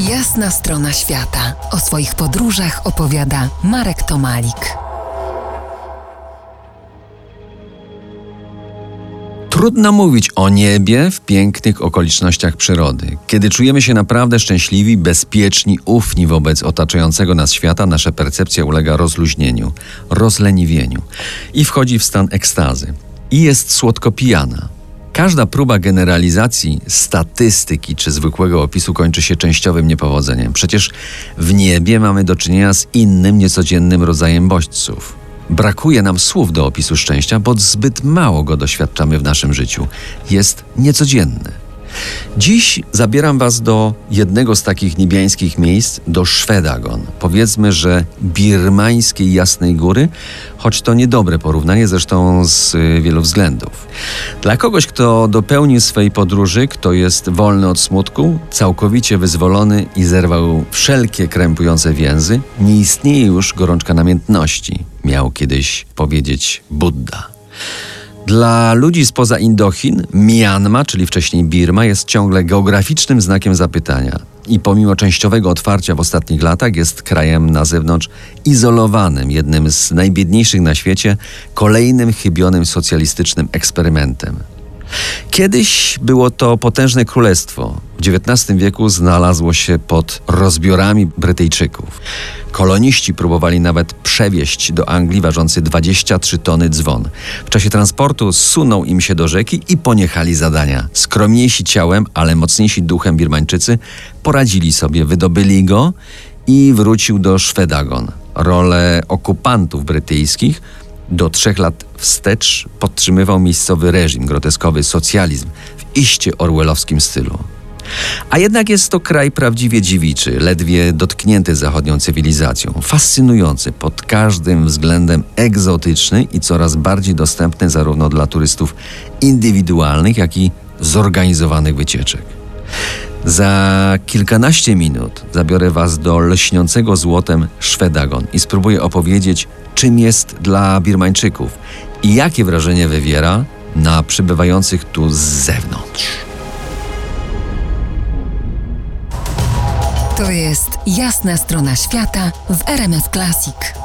Jasna strona świata. O swoich podróżach opowiada Marek Tomalik. Trudno mówić o niebie w pięknych okolicznościach przyrody. Kiedy czujemy się naprawdę szczęśliwi, bezpieczni, ufni wobec otaczającego nas świata, nasza percepcja ulega rozluźnieniu, rozleniwieniu i wchodzi w stan ekstazy. I jest słodko pijana. Każda próba generalizacji, statystyki czy zwykłego opisu kończy się częściowym niepowodzeniem. Przecież w niebie mamy do czynienia z innym, niecodziennym rodzajem bodźców. Brakuje nam słów do opisu szczęścia, bo zbyt mało go doświadczamy w naszym życiu. Jest niecodzienny. Dziś zabieram Was do jednego z takich niebiańskich miejsc, do Szwedagon. Powiedzmy, że birmańskiej Jasnej Góry, choć to niedobre porównanie, zresztą z y, wielu względów. Dla kogoś, kto dopełnił swej podróży, kto jest wolny od smutku, całkowicie wyzwolony i zerwał wszelkie krępujące więzy, nie istnieje już gorączka namiętności, miał kiedyś powiedzieć Buddha. Dla ludzi spoza Indochin Myanma, czyli wcześniej Birma, jest ciągle geograficznym znakiem zapytania. I pomimo częściowego otwarcia w ostatnich latach jest krajem na zewnątrz izolowanym, jednym z najbiedniejszych na świecie, kolejnym chybionym socjalistycznym eksperymentem. Kiedyś było to potężne królestwo. W XIX wieku znalazło się pod rozbiorami Brytyjczyków. Koloniści próbowali nawet przewieźć do Anglii ważący 23 tony dzwon. W czasie transportu sunął im się do rzeki i poniechali zadania. Skromniejsi ciałem, ale mocniejsi duchem Birmańczycy poradzili sobie, wydobyli go i wrócił do Szwedagon. Rolę okupantów brytyjskich do trzech lat wstecz podtrzymywał miejscowy reżim, groteskowy socjalizm w iście orwellowskim stylu. A jednak jest to kraj prawdziwie dziewiczy, ledwie dotknięty zachodnią cywilizacją, fascynujący pod każdym względem egzotyczny i coraz bardziej dostępny zarówno dla turystów indywidualnych, jak i zorganizowanych wycieczek. Za kilkanaście minut zabiorę Was do lśniącego złotem Szwedagon i spróbuję opowiedzieć, czym jest dla Birmańczyków i jakie wrażenie wywiera na przybywających tu z zewnątrz. To jest jasna strona świata w RMS Classic.